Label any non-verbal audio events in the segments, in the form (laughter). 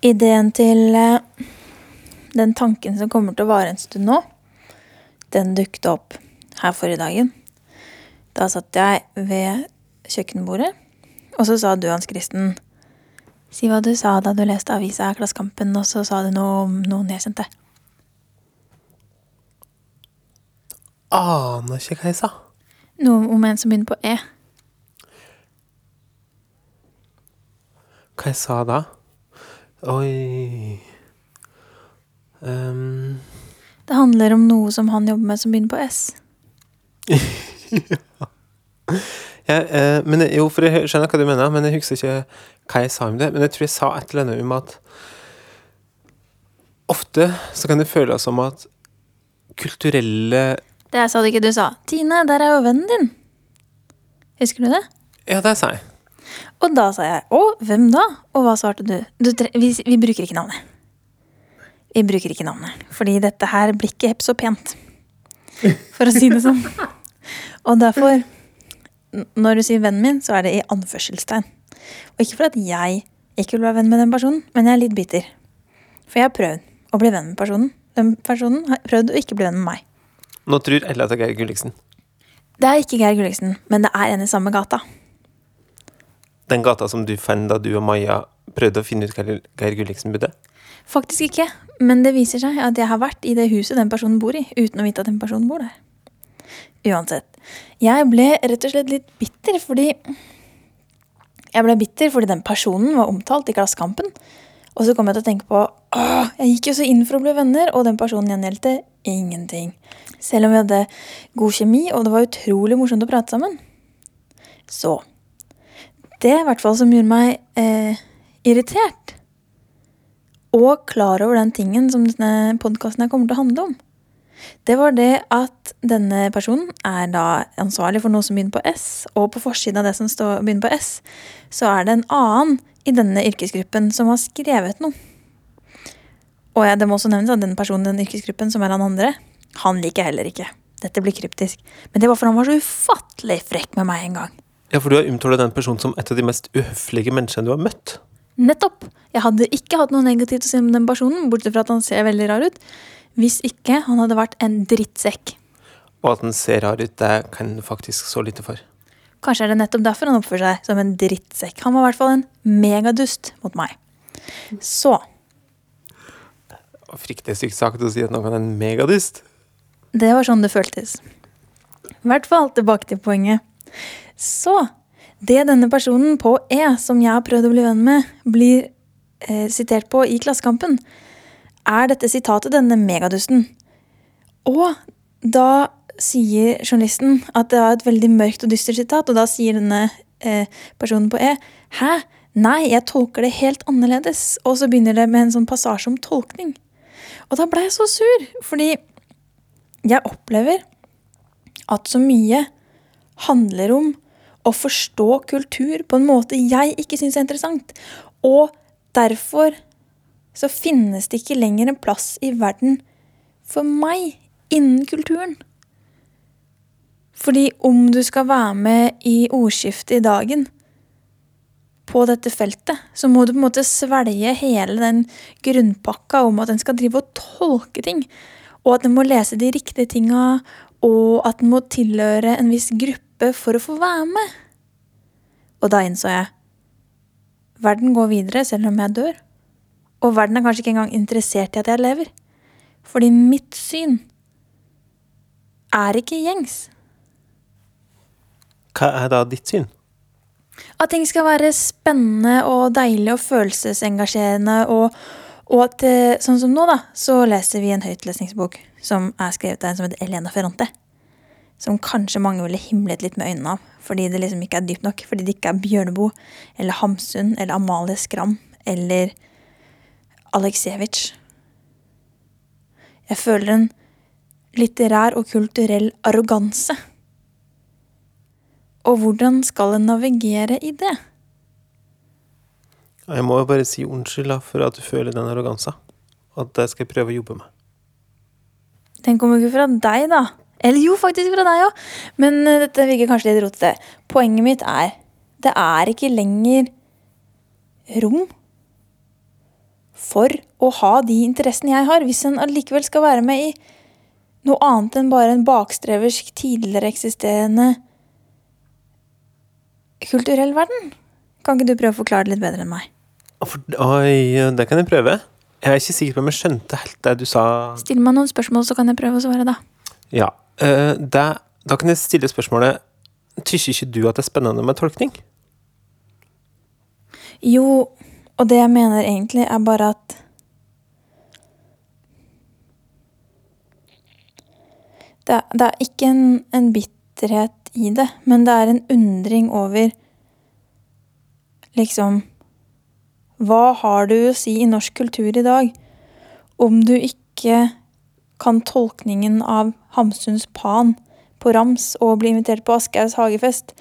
Ideen til eh, den tanken som kommer til å vare en stund nå, den dukket opp her forrige dagen. Da satt jeg ved kjøkkenbordet, og så sa du, Hans Kristen, si hva du sa da du leste avisa Klassekampen, og så sa du noe om noen jeg kjente. Aner ikke hva jeg sa. Noe om en som begynner på E. Hva jeg sa da? Oi um. Det handler om noe som han jobber med som begynner på S. (laughs) ja, eh, men Jo, for jeg skjønner hva du mener, men jeg husker ikke hva jeg sa om det. Men jeg tror jeg sa et eller annet om at Ofte så kan det føles som at kulturelle Det sa du ikke, du sa 'Tine, der er jo vennen din'. Husker du det? Ja, det sa jeg. Og da sa jeg 'Å, hvem da?' Og hva svarte du? du vi, vi bruker ikke navnet. Vi bruker ikke navnet, fordi dette her blir ikke hepp så pent. For å si det sånn. Og derfor, når du sier 'vennen min', så er det i anførselstegn. Og ikke fordi at jeg ikke vil være venn med den personen, men jeg er litt bitter. For jeg har prøvd å bli venn med personen. Den personen har prøvd å ikke bli venn med meg. Nå tror Ella at det er Geir Gulliksen. Det er ikke Geir Gulliksen, men det er en i samme gata. Den gata som du fant da du og Maja prøvde å finne ut hva Geir Gulliksen bodde. Faktisk ikke, men det viser seg at jeg har vært i det huset den personen bor i, uten å vite at den personen bor der. Uansett. Jeg ble rett og slett litt bitter fordi Jeg ble bitter fordi den personen var omtalt i Klassekampen. Og så kom jeg til å tenke på Åh, jeg gikk jo så inn for å bli venner, og den personen gjengjeldte ingenting. Selv om vi hadde god kjemi, og det var utrolig morsomt å prate sammen. Så Det i hvert fall som gjorde meg eh, irritert, og klar over den tingen som denne podkasten kommer til å handle om. Det var det at denne personen er da ansvarlig for noe som begynner på S, og på forsiden av det som står, begynner på S, så er det en annen i denne yrkesgruppen som har skrevet noe. Og jeg, det må også nevnes at den personen i den yrkesgruppen som er han andre, han liker jeg heller ikke. Dette blir kryptisk. Men det var for han var så ufattelig frekk med meg en gang. Ja, for du har omtalt den personen som et av de mest uhøflige menneskene du har møtt. Nettopp. Jeg hadde ikke hatt noe negativt å si om den personen, bortsett fra at han ser veldig rar ut, hvis ikke han hadde vært en drittsekk. Og at han ser rar ut, det kan du faktisk så lite for. Kanskje er det nettopp derfor han oppfører seg som en drittsekk. Han var i hvert fall en megadust mot meg. Så Fryktelig stygt sagt å si at noen er en megadust. det var sånn det føltes. I hvert fall tilbake til poenget. Så det denne personen på E, som jeg har prøvd å bli venn med, blir eh, sitert på i Klassekampen, er dette sitatet, denne megadusten. Og da sier journalisten at det var et veldig mørkt og dystert sitat, og da sier denne eh, personen på E Hæ? Nei, jeg tolker det helt annerledes. Og så begynner det med en sånn passasje om tolkning. Og da ble jeg så sur, fordi jeg opplever at så mye handler om å forstå kultur på en måte jeg ikke syns er interessant. Og derfor så finnes det ikke lenger en plass i verden for meg innen kulturen. Fordi om du skal være med i ordskiftet i dagen på dette feltet, så må du på en måte svelge hele den grunnpakka om at en skal drive og tolke ting, og at en må lese de riktige tinga, og at en må tilhøre en viss gruppe for å få være med. Og da innså jeg verden går videre selv om jeg dør. Og verden er kanskje ikke engang interessert i at jeg lever. Fordi mitt syn er ikke gjengs. Hva er da ditt syn? At ting skal være spennende og deilig og følelsesengasjerende. Og, og at eh, sånn som nå, da, så leser vi en høytlesningsbok som er skrevet av en som heter Elena Ferrante. Som kanskje mange ville himlet litt med øynene av, fordi det liksom ikke er dypt nok. Fordi det ikke er Bjørneboe eller Hamsun eller Amalie Skram eller Aleksejevitsj. Jeg føler en litterær og kulturell arroganse. Og hvordan skal en navigere i det? Jeg må jo bare si unnskyld for at du føler den arrogansen. At det skal jeg prøve å jobbe med. Den kommer ikke fra deg, da. Eller jo, faktisk fra deg òg. Men eh, dette virker kanskje litt rotete. Poenget mitt er det er ikke lenger rom for å ha de interessene jeg har, hvis en allikevel skal være med i noe annet enn bare en bakstreversk, tidligere eksisterende kulturell verden? Kan ikke du prøve å forklare det litt bedre enn meg? Oi, det kan jeg prøve. Jeg er ikke sikker på om jeg skjønte helt det du sa. Still meg noen spørsmål, så kan jeg prøve å svare, da. Ja. eh, det, da kan jeg stille spørsmålet Tykker ikke du at det er spennende med tolkning? Jo, og det jeg mener egentlig, er bare at Det, det er ikke en, en bitterhet i det, men det er en undring over Liksom Hva har du å si i norsk kultur i dag om du ikke kan tolkningen av Hamsuns Pan på rams og bli invitert på Aschehougs hagefest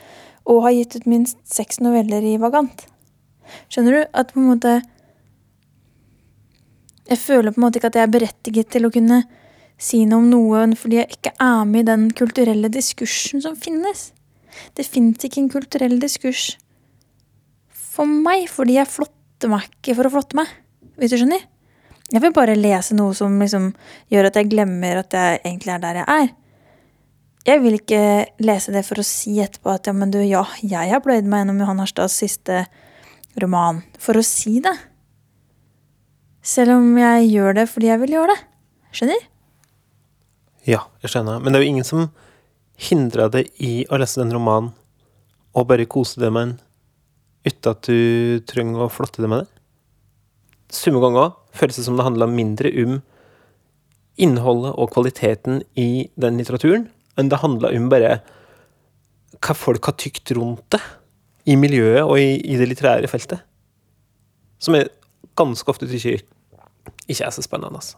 og har gitt ut minst seks noveller i Vagant? Skjønner du? At på en måte Jeg føler på en måte ikke at jeg er berettiget til å kunne si noe om noe fordi jeg ikke er med i den kulturelle diskursen som finnes. Det fins ikke en kulturell diskurs for meg, fordi jeg flotter meg ikke for å flotte meg. Hvis du skjønner? Jeg vil bare lese noe som liksom gjør at jeg glemmer at jeg egentlig er der jeg er. Jeg vil ikke lese det for å si etterpå at ja, men du, ja, jeg har pløyd meg gjennom Johan Harstads siste roman. For å si det. Selv om jeg gjør det fordi jeg vil gjøre det. Skjønner? Ja, jeg skjønner. Men det er jo ingen som hindrer deg i å lese den romanen og bare kose deg med den uten at du trenger å flotte deg med det. Summe ganger føles det som det handler mindre om innholdet og kvaliteten i den litteraturen, enn det handler om bare hva folk har tykt rundt det i miljøet og i, i det litterære feltet. Som jeg ganske ofte tykker ikke er så spennende. altså.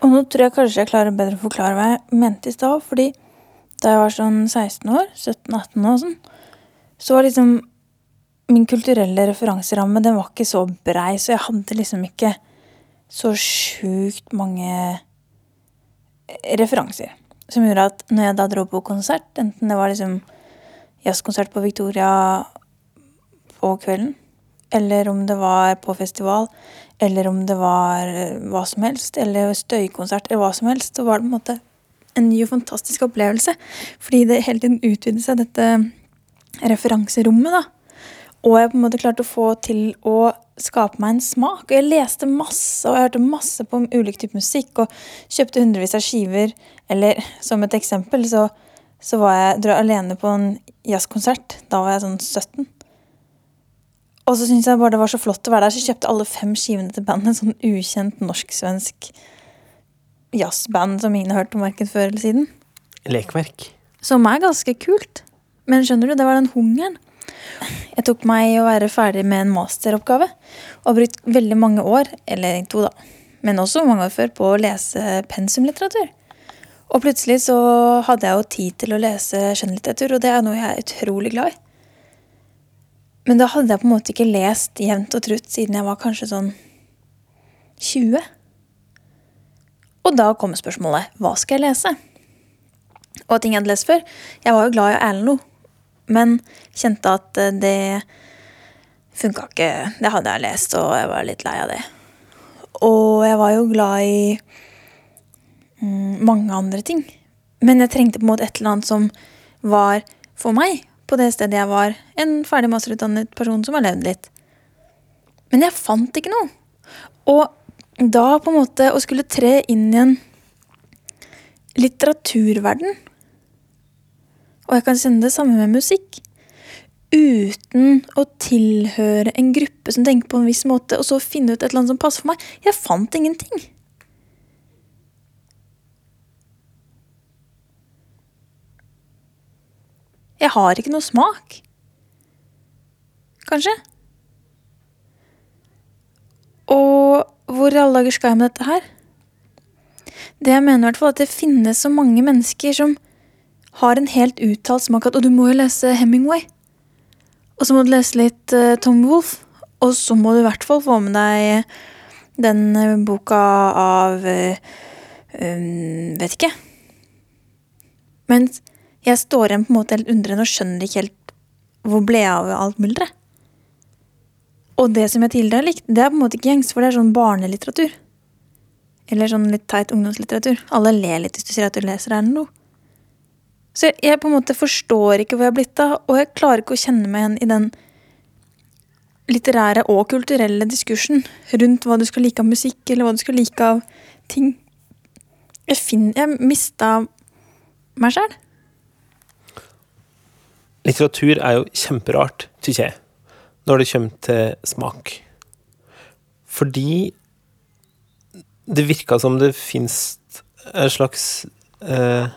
Og nå tror jeg kanskje jeg klarer bedre å forklare hva jeg mente i stad. Fordi da jeg var sånn 16 år, 17-18 og sånn, så var liksom min kulturelle referanseramme den var ikke så brei, så jeg hadde liksom ikke så sjukt mange referanser. Som gjorde at når jeg da dro på konsert, enten det var liksom jazzkonsert på Victoria på kvelden, eller om det var på festival, eller om det var eh, hva som helst, eller støykonsert, eller hva som helst, så var det på en måte en ny og fantastisk opplevelse. Fordi det hele tiden utvidet seg, dette referanserommet, da. Og jeg på en måte klarte å få til å skape meg en smak. Og jeg leste masse, og jeg hørte masse på ulik type musikk, og kjøpte hundrevis av skiver. Eller som et eksempel, så, så var jeg dro alene på en jazzkonsert. Da var jeg sånn 17. Og så syntes jeg bare det var så flott å være der, så jeg kjøpte alle fem skivene til bandet. Sånn ukjent norsk-svensk jazzband som ingen har hørt om verken før eller siden. Lekverk. Som er ganske kult. Men skjønner du, det var den hungeren. Jeg tok meg å være ferdig med en masteroppgave og har brukt veldig mange år, eller to da, men også mange år før, på å lese pensumlitteratur. Og plutselig så hadde jeg jo tid til å lese skjønnlitteratur, og det er noe jeg er utrolig glad i. Men da hadde jeg på en måte ikke lest jevnt og trutt siden jeg var kanskje sånn 20. Og da kommer spørsmålet hva skal jeg lese? Og ting jeg hadde lest før. Jeg var jo glad i Erlend Loe, men kjente at eh, det funka ikke. Det hadde jeg lest, og jeg var litt lei av det. Og jeg var jo glad i mm, mange andre ting. Men jeg trengte på en måte et eller annet som var for meg, på det stedet jeg var, en ferdig masterutdannet person som har levd litt. Men jeg fant ikke noe. Og da på en måte å skulle tre inn i en litteraturverden Og jeg kan kjenne det samme med musikk. Uten å tilhøre en gruppe som tenker på en viss måte, og så finne ut et eller annet som passer for meg. Jeg fant ingenting. Jeg har ikke noe smak. Kanskje? Og hvor i alle dager skal jeg med dette her? Det jeg mener i hvert fall, at det finnes så mange mennesker som har en helt uttalt smak at Og du må jo lese Hemingway. Og så må du lese litt uh, Tom Wolff. Og så må du i hvert fall få med deg den uh, boka av uh, um, Vet ikke. Mens jeg står igjen på en måte helt undrende og skjønner ikke helt hvor ble jeg av alt mylderet. Og det som jeg tidligere har likt, det er på en måte ikke gjengs, for det er sånn barnelitteratur. Eller sånn litt teit ungdomslitteratur. Alle ler litt hvis du sier at du leser det eller noe. Så jeg, på en måte forstår ikke hvor jeg har blitt av, og jeg klarer ikke å kjenne meg igjen i den litterære og kulturelle diskursen rundt hva du skal like av musikk, eller hva du skal like av ting. Jeg, finner, jeg mista meg sjæl. Litteratur er jo kjemperart, syns jeg, når det kommer til smak. Fordi det virka som det fins en slags eh,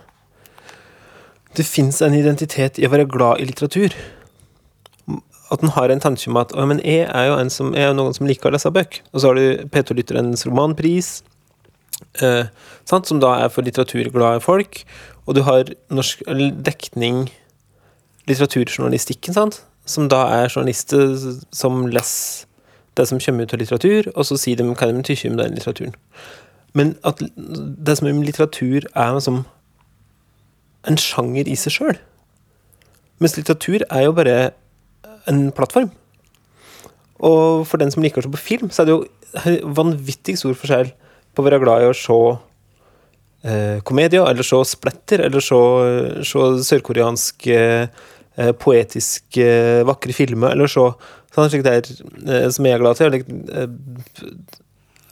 Det fins en identitet i å være glad i litteratur. At en har en tanke om at men jeg er jo som, jeg er noen som liker å lese bøker. Og så har du P2-lytterens romanpris, eh, sant, som da er for litteraturglade folk. Og du har norsk dekning litteraturjournalistikken, sant? som da er journalister som leser det som kommer ut av litteratur, og så sier de hva de tykker om den litteraturen. Men at det som er om litteratur, er liksom en sjanger i seg sjøl. Mens litteratur er jo bare en plattform. Og for den som liker å se på film, så er det jo vanvittig stor forskjell på å være glad i å se eh, komedier, eller se splatter, eller se, se sørkoreanske eh, poetiske, vakre filmer, eller se sånn slik der eh, som jeg er glad til. Eller,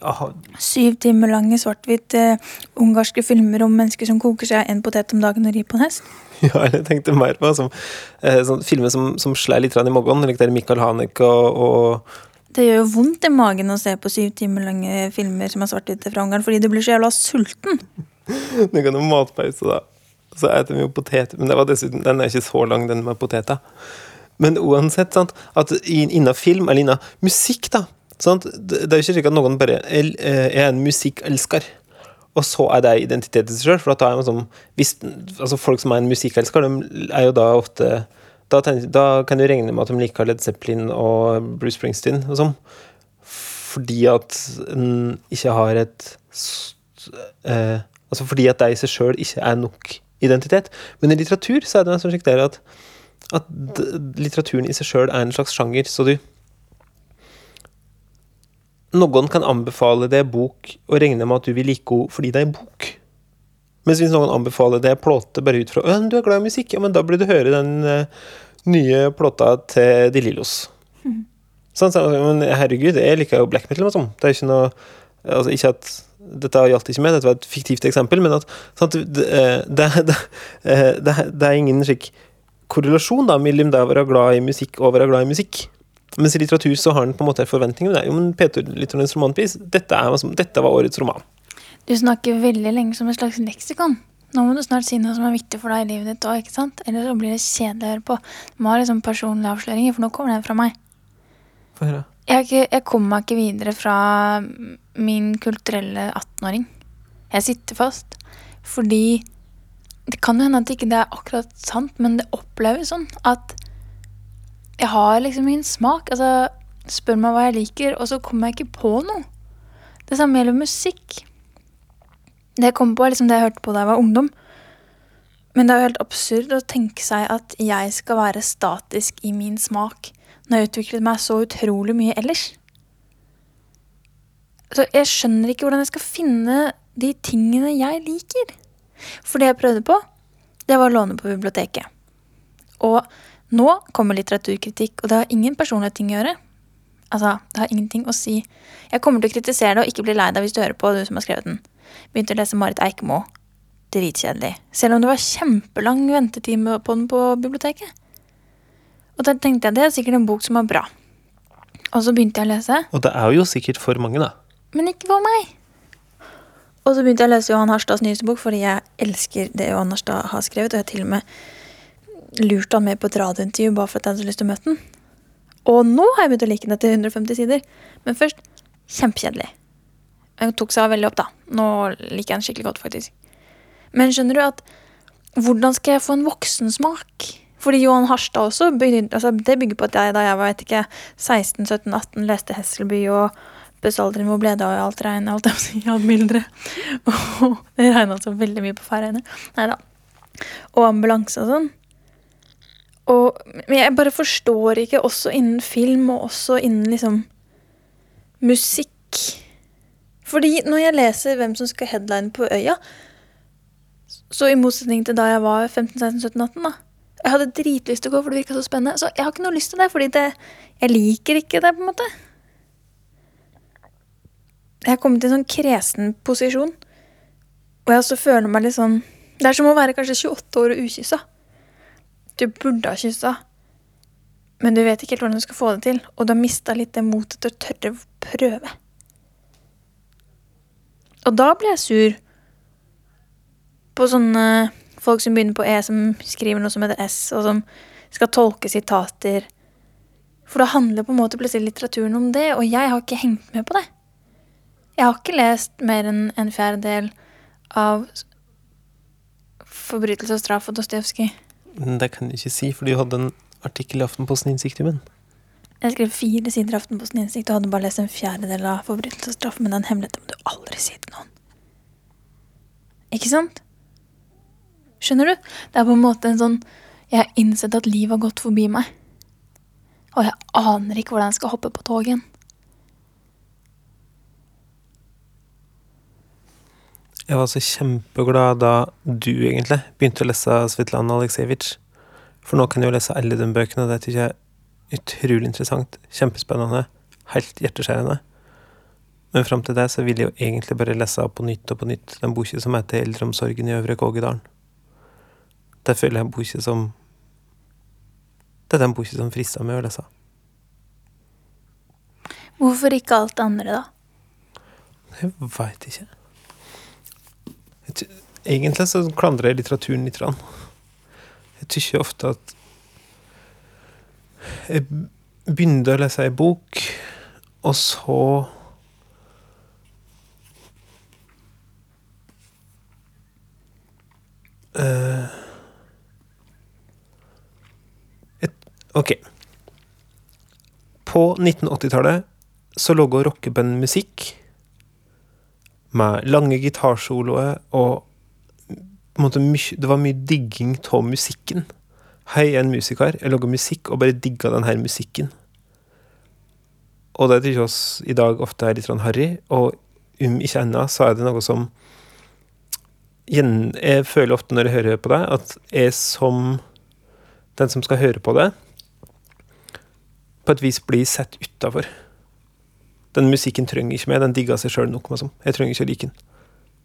eh, Syv timer lange svart-hvitt uh, ungarske filmer om mennesker som koker seg en potet om dagen og rir på en hest? (laughs) Ja, jeg tenkte mer på som, uh, sånn, filmer som, som slår litt i magen. Like der Hanek og, og, Det gjør jo vondt i magen å se på syv timer lange filmer som er svart-hvitte fra Ungarn, fordi du blir så jævla sulten. (laughs) du kan jo matpause, da. Så spiser vi jo potet. Men dessuten, den er ikke så lang, den med poteter. Men uansett, sant, at innen film eller innen musikk, da sant, Det er jo ikke slik at noen bare er, er en musikkelsker, og så er det identiteten sin sjøl. For da er sånn, altså Folk som er en musikkelsker, de er jo da ofte da, da kan du regne med at de liker Led Zeppelin og Bruce Springsteen og sånn. Fordi at en ikke har et eh, Altså fordi at det i seg sjøl ikke er nok identitet. Men i litteratur så er det sånn at at litteraturen i seg sjøl er en slags sjanger, så du Noen kan anbefale deg bok og regne med at du vil like henne fordi det er en bok. Mens hvis noen anbefaler deg plåte bare ut fra at du er glad i musikk, ja, men da blir du høre den uh, nye plåta til De Lillos. Mm. Sånn, så, men herregud, jeg liker jo black metal liksom. sånn. Det er ikke noe altså Ikke at dette gjaldt ikke meg, dette var et fiktivt eksempel, men at sant, det, det, (laughs) det, det, er ingen slik korrelasjon da, mellom det å være glad i musikk og å være glad i musikk. Mens i litteratur så har den på en måte forventninger. Jo, men Peter Litternes romanpris, dette, er, dette var årets roman. Du snakker veldig lenge som et slags leksikon. Nå må du snart si noe som er viktig for deg i livet ditt òg, ikke sant? Eller så blir det kjedelig å høre på. Du må ha liksom personlige avsløringer, for nå kommer den fra meg. Få høre. Jeg, jeg kommer meg ikke videre fra min kulturelle 18-åring. Jeg sitter fast fordi det kan jo hende at ikke det er akkurat sant, men det oppleves sånn at jeg har liksom min smak. Altså, spør meg hva jeg liker, og så kommer jeg ikke på noe. Det samme gjelder musikk. Det jeg kom på, er liksom det jeg hørte på da jeg var ungdom. Men det er jo helt absurd å tenke seg at jeg skal være statisk i min smak når jeg utviklet meg så utrolig mye ellers. Så jeg skjønner ikke hvordan jeg skal finne de tingene jeg liker. For det jeg prøvde på, det var å låne på biblioteket. Og nå kommer litteraturkritikk, og det har ingen personlige ting å gjøre. Altså, det har ingenting å si. Jeg kommer til å kritisere det og ikke bli lei deg hvis du hører på, du som har skrevet den. Begynte å lese Marit Eikemo. Dritkjedelig. Selv om det var kjempelang ventetid på den på biblioteket. Og da tenkte jeg det er sikkert en bok som er bra. Og så begynte jeg å lese. Og det er jo sikkert for mange, da. Men ikke for meg. Og så begynte jeg å lese Johan Harstads nyeste bok, fordi jeg elsker det Johan Harstad har skrevet. Og jeg til og med lurt han med på et radiointervju bare for at jeg hadde lyst til å møte han. Og nå har jeg begynt å like den etter 150 sider. Men først kjempekjedelig. Den tok seg veldig opp, da. Nå liker jeg den skikkelig godt, faktisk. Men skjønner du at hvordan skal jeg få en voksensmak? Fordi Johan Harstad også bygde, altså det bygger på at jeg da jeg var vet ikke, 16-17-18 leste Hesselby og Bøsalderen, hvor ble det av alt regnet? Alt jeg si, alt (laughs) det regna altså veldig mye på Færøyene. Nei da. Og ambulanse og sånn. Og men jeg bare forstår ikke, også innen film og også innen liksom musikk Fordi når jeg leser hvem som skal headline på Øya, så i motsetning til da jeg var 15-16-17-18, da Jeg hadde dritlyst til å gå, for det virka så spennende. Så jeg har ikke noe lyst til det, fordi det, jeg liker ikke det, på en måte. Jeg har kommet i en sånn kresen posisjon, og jeg også føler meg litt sånn Det er som å være kanskje 28 år og ukyssa. Du burde ha kyssa, men du vet ikke helt hvordan du skal få det til, og du har mista litt det motet til å tørre å prøve. Og da blir jeg sur på sånne folk som begynner på E, som skriver noe som heter S, og som skal tolke sitater. For da handler på en måte plutselig litteraturen om det, og jeg har ikke hengt med på det. Jeg har ikke lest mer enn en fjerdedel av 'Forbrytelse og straff' og Dostojevskij. Det kan du ikke si, for du hadde en artikkel i Aftenposten Innsikt-timen. Jeg skrev fire sider i Aftenposten Innsikt og hadde bare lest en fjerdedel av 'Forbrytelse men den hemmeligheten må du aldri si til noen. Ikke sant? Skjønner du? Det er på en måte en sånn Jeg har innsett at livet har gått forbi meg. Og jeg aner ikke hvordan jeg skal hoppe på toget igjen. Jeg var så kjempeglad da du egentlig begynte å lese Svetlana Aleksejevitsj. For nå kan jeg jo lese alle de bøkene, og det syns jeg er utrolig interessant. Kjempespennende. Helt hjerteskjærende. Men fram til det så vil jeg jo egentlig bare lese på nytt og på nytt den boka som heter 'Eldreomsorgen i Øvre Kågedalen'. Det føler jeg boka som Det er den boka som frister meg å lese. Hvorfor ikke alt det andre, da? Jeg veit ikke. Egentlig så klandrer jeg litteraturen litt. Jeg tykker ofte at Jeg begynner å lese ei bok, og så Eh, et, Ok. På 1980-tallet så lå rockeband musikk med lange gitarsoloer og måte Det var mye digging av musikken. Hei, jeg er en musiker. Jeg lager musikk og bare digga denne musikken. Og det syns oss i dag ofte er litt harry, og om ikke annet så er det noe som Jeg føler ofte når jeg hører på det, at jeg som den som skal høre på det, på et vis blir sett utafor. Den musikken trenger ikke meg, den digger seg sjøl nok. Liksom. Jeg trenger ikke å like den.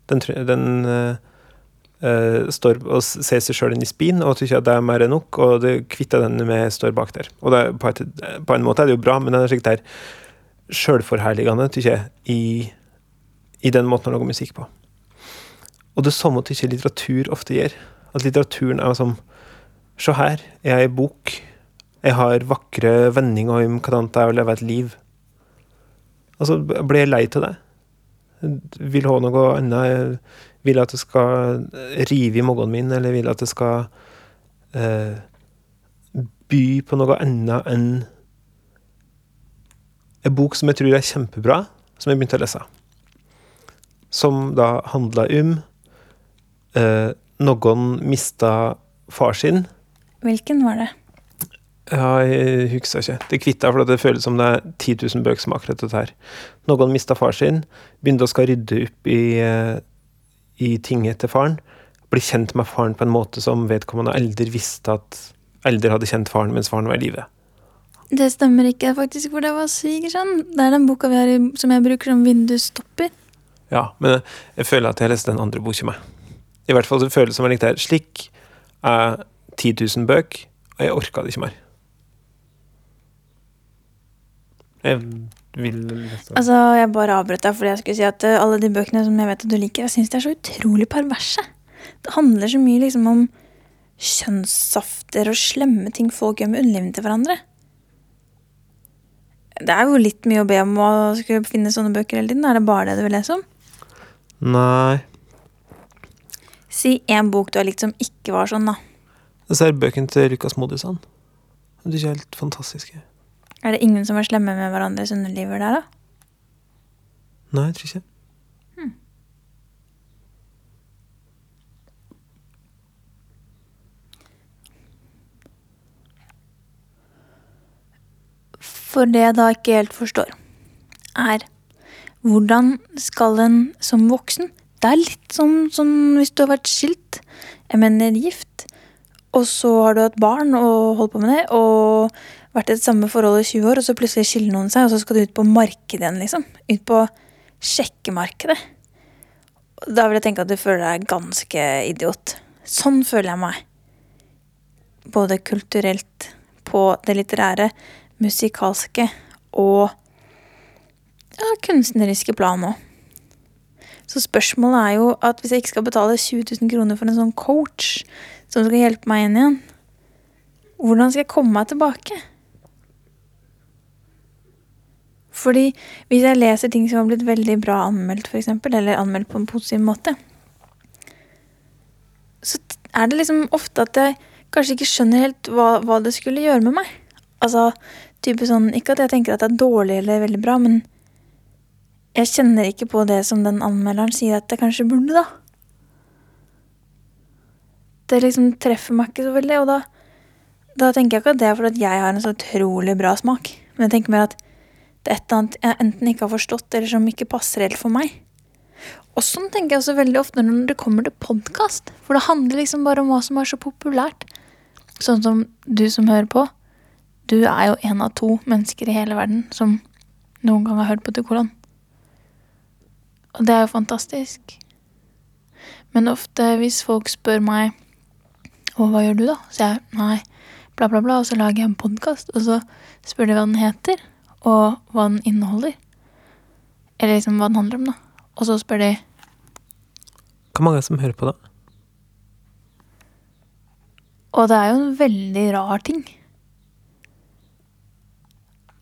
Den, den uh, står og ser seg sjøl inn i spin og tykker at det er mer enn nok, og det kvitter den med står bak der. Og det, på, et, på en måte er det jo bra, men den er slik der sjølforherligende, tykker jeg, i, i den måten å lage musikk på. Og det samme tykker litteratur ofte gjør. At litteraturen er som Se her, jeg er ei bok. Jeg har vakre vendinger om hvordan det er å leve et liv. Og så blir jeg lei av det. Jeg vil ha noe annet. Jeg vil at det skal rive i magen min, eller vil at det skal eh, by på noe annet enn en bok som jeg tror er kjempebra, som jeg begynte å lese. Som da handla om eh, noen mista far sin. Hvilken var det? Ja, jeg husker ikke. Det kvitta, for det føles som det er 10 000 bøker som akkurat dette her. Noen mista far sin, begynte å skal rydde opp i, eh, i tinget til faren. Bli kjent med faren på en måte som vedkommende aldri visste at Aldri hadde kjent faren mens faren var i live. Det stemmer ikke, faktisk, for det var svigersønn. Det er den boka vi har i, som jeg bruker som vindusstopper. Ja, men jeg føler at jeg leste den andre boka meg. I hvert fall så føles det som jeg likte her. Slik er 10 000 bøker, og jeg orka det ikke mer. Jeg vil lese Altså, Jeg bare avbrøt deg fordi jeg skulle si at eh, alle de bøkene som jeg vet at du liker, jeg syns de er så utrolig perverse. Det handler så mye liksom om kjønnssafter og slemme ting folk gjør med underlivet til hverandre. Det er jo litt mye å be om å skulle finne sånne bøker hele tiden. Er det bare det du vil lese om? Nei. Si én bok du har likt som ikke var sånn, da. Jeg ser bøkene til Lukas Modusson. De er helt fantastiske. Er det ingen som var slemme med hverandres underliver der, da? Nei, jeg tror ikke. Hmm. For det jeg da ikke helt forstår, er hvordan skal en som voksen Det er litt som, som hvis du har vært skilt, jeg mener gift, og så har du hatt barn og holdt på med det, og vært i det samme forholdet i 20 år, og så plutselig skiller noen seg, og så skal du ut på markedet igjen, liksom. Ut på sjekkemarkedet. Da vil jeg tenke at du føler deg ganske idiot. Sånn føler jeg meg. Både kulturelt, på det litterære, musikalske og ja, kunstneriske plan òg. Så spørsmålet er jo at hvis jeg ikke skal betale 20 000 kroner for en sånn coach som skal hjelpe meg inn igjen, hvordan skal jeg komme meg tilbake? Fordi hvis jeg leser ting som har blitt veldig bra anmeldt, eksempel, eller anmeldt på en positiv måte, så er det liksom ofte at jeg kanskje ikke skjønner helt hva, hva det skulle gjøre med meg. Altså, type sånn, Ikke at jeg tenker at det er dårlig eller veldig bra, men jeg kjenner ikke på det som den anmelderen sier at jeg kanskje burde, da. Det liksom treffer meg ikke så veldig, og da, da tenker jeg ikke at det er fordi jeg har en så utrolig bra smak, men jeg tenker mer at det er et eller annet jeg enten ikke har forstått, eller som ikke passer helt for meg. Og sånn tenker jeg også veldig ofte når det kommer til podkast, for det handler liksom bare om hva som er så populært. Sånn som du som hører på. Du er jo en av to mennesker i hele verden som noen gang har hørt på Tykolan. Og det er jo fantastisk. Men ofte hvis folk spør meg Og hva gjør du, da? Så jeg nei, bla, bla, bla. Og så lager jeg en podkast, og så spør de hva den heter, og hva den inneholder. Eller liksom hva den handler om, da. Og så spør de Hvor mange som hører på da? Og det er jo en veldig rar ting.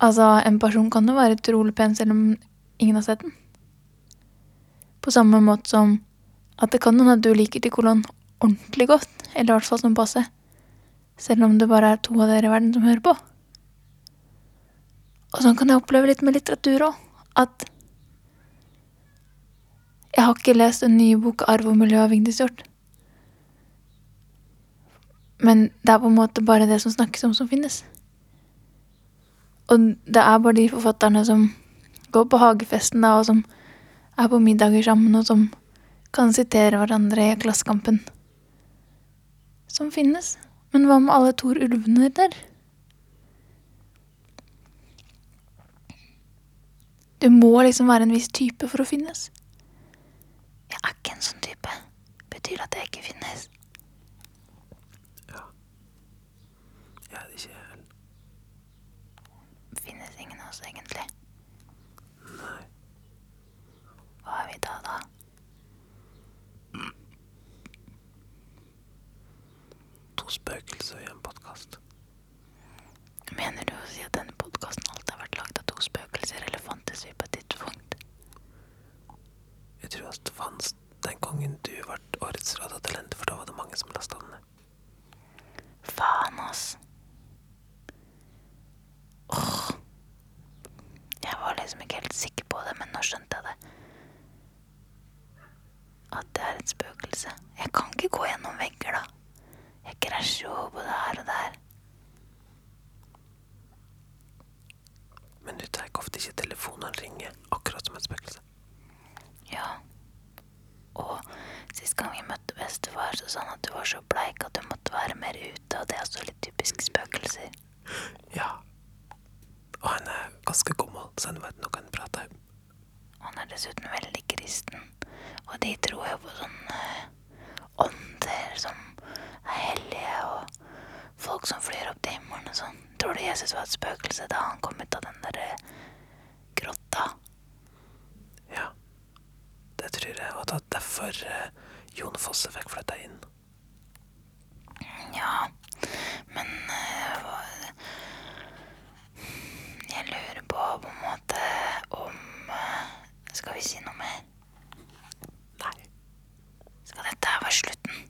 Altså, en person kan jo være utrolig pen selv om ingen har sett den. På samme måte som at det kan hende at du liker Tykolon ordentlig godt, eller i hvert fall som passe, selv om det bare er to av dere i verden som hører på. Og sånn kan jeg oppleve litt med litteratur òg, at jeg har ikke lest en ny bok Arv og miljø av Vigdis Hjorth. Men det er på en måte bare det som snakkes om, som finnes. Og det er bare de forfatterne som går på hagefesten da, og som er på middager sammen, og som kan sitere hverandre i Klassekampen. Som finnes. Men hva med alle Tor Ulvene der? Du må liksom være en viss type for å finnes. Jeg er ikke en sånn type. Betyr det at jeg ikke finnes? Ja, Jeg er ikke heller. Finnes ingen av oss egentlig. Nei. Hva er vi da, da? To spøkelser i en podkast. Mener du å si at denne podkasten alltid har vært lagd av to spøkelser, eller fantes vi på et tidspunkt? Jeg tror at det fantes den gangen du ble årets radiotalent, for da var det mange som lasta den ned. Faen, ass. Åh. Jeg var liksom ikke helt sikker på det, men nå skjønte jeg det. At det er et spøkelse. Jeg kan ikke gå gjennom vegger, da. Jeg krasjer jo både her og der. Men du tar ofte ikke telefonen ringer, akkurat som et spøkelse. Ja. Og sist gang vi møtte bestefar, så sa han at du var så bleik at du måtte være mer ute, og det er også litt typisk spøkelser. Ja. Og han er ganske gammel, så han vet noe han prater om. Han er dessuten veldig kristen, og de tror jo på sånne ånder som er hellige, og folk som flyr opp til himmelen og sånn. Tror du Jesus var et spøkelse da han kom ut av den der eh, grotta? Ja. Det tror jeg, og det er derfor eh, Jon Fosse fikk flytta inn. Ja, men eh, hva Jeg lurer på på en måte om eh, Skal vi si noe mer? Nei, Skal dette her være slutten?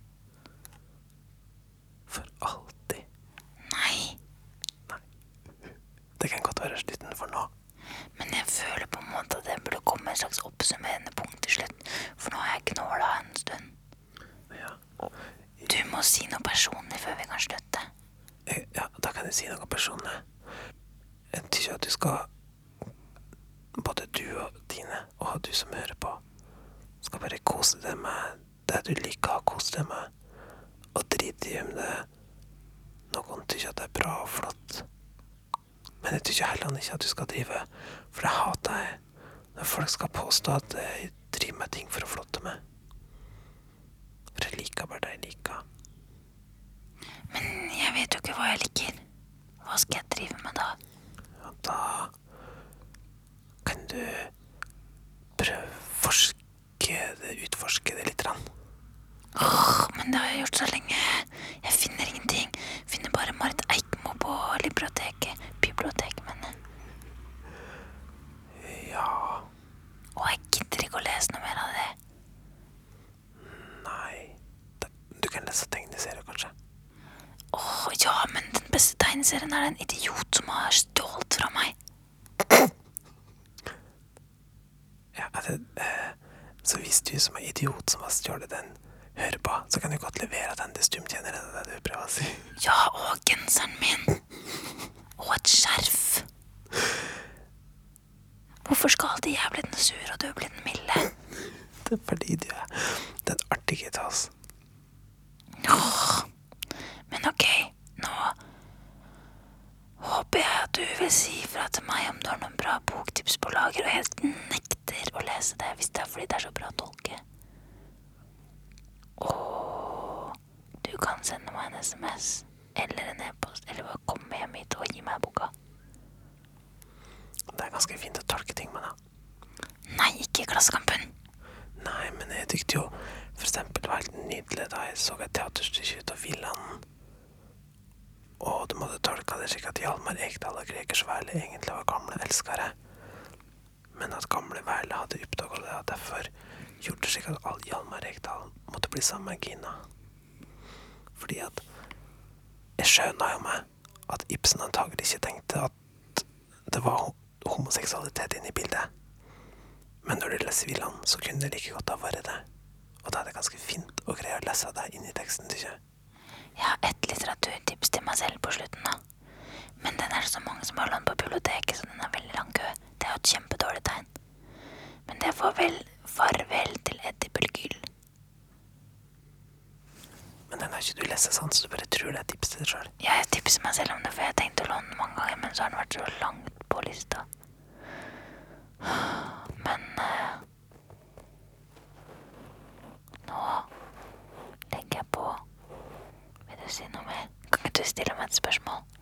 for alltid. Nei. Det kan godt være slutten for nå. Men jeg føler på en måte at det burde komme en slags oppsummerende punkt til slutt. For nå har jeg knåla en stund. Ja. Du må si noe personlig før vi kan slutte. og du som hører på, skal bare kose deg med det du liker å kose deg med, og drite i om det noen tykker at det er bra og flott. Men jeg tykker heller ikke at du skal drive, for det hater jeg når folk skal påstå at jeg driver med ting for å flotte meg. For jeg liker bare det jeg liker. Men jeg vet jo ikke hva jeg liker. Hva skal jeg drive med da? Da kan du prøve forske det, utforske det litt. Åh, men det har jeg gjort så lenge. Jeg finner ingenting. Finner bare Marit Eikmo på biblioteket. Biblioteket, mener jeg. Ja, Og jeg gidder ikke å lese noe mer av det. nei Da- Du kan lese tegneserier, kanskje. Åh, ja, men den beste tegneserien er en idiot som har stjålet fra meg. Ja, altså, eh, så hvis du som er har stjålet den, hører på, så kan du godt levere den til stumtjeneren. Det er det du prøver å si. Ja, og genseren min. Og et skjerf. Hvorfor skal alltid jeg bli den sure og du bli den milde? Det er fordi du er den artige til oss. Åh, men ok, nå håper jeg at du vil si ifra til meg om du har noen bra boktips på lager, og helt nekter å lese det hvis det er fordi det er så bra å tolke. Og du kan sende meg en SMS eller en e-post, eller bare komme hjem hit og gi meg boka. Det er ganske fint å tolke ting med, da. Nei, ikke i Klassekampen. Nei, men jeg tykte jo for eksempel det var helt nydelig da jeg så et teaterstykke ut av Villanden. Og du måtte tolke det slik at Hjalmar Ekdal og Greger Sværli egentlig var gamle elskere. Men at gamle Værle hadde oppdaga det, og derfor gjorde det slik at all Hjalmar Ekdal måtte bli sammen med Gina. Fordi at Jeg skjønner jo meg at Ibsen antagelig ikke tenkte at det var homoseksualitet inne i bildet. Men når du leser Villand, så kunne det like godt ha vært det. Og da er det ganske fint å greie å lese det inn i teksten, syns jeg. Jeg har ett litteraturtips til meg selv på slutten, da. Men den er det så mange som har lånt på biblioteket, så den er veldig lang kø. Det er jo et kjempedårlig tegn. Men det får vel farvel til Eddie Belgyl. Men den har ikke du sånn, så du bare tror det er tips til deg sjøl. Jeg tipser meg selv om det, for jeg tenkte å låne den mange ganger, men så har den vært så langt på lista. Men eh, Nå legger jeg på. Vil du si noe mer? Kan ikke du stille meg et spørsmål?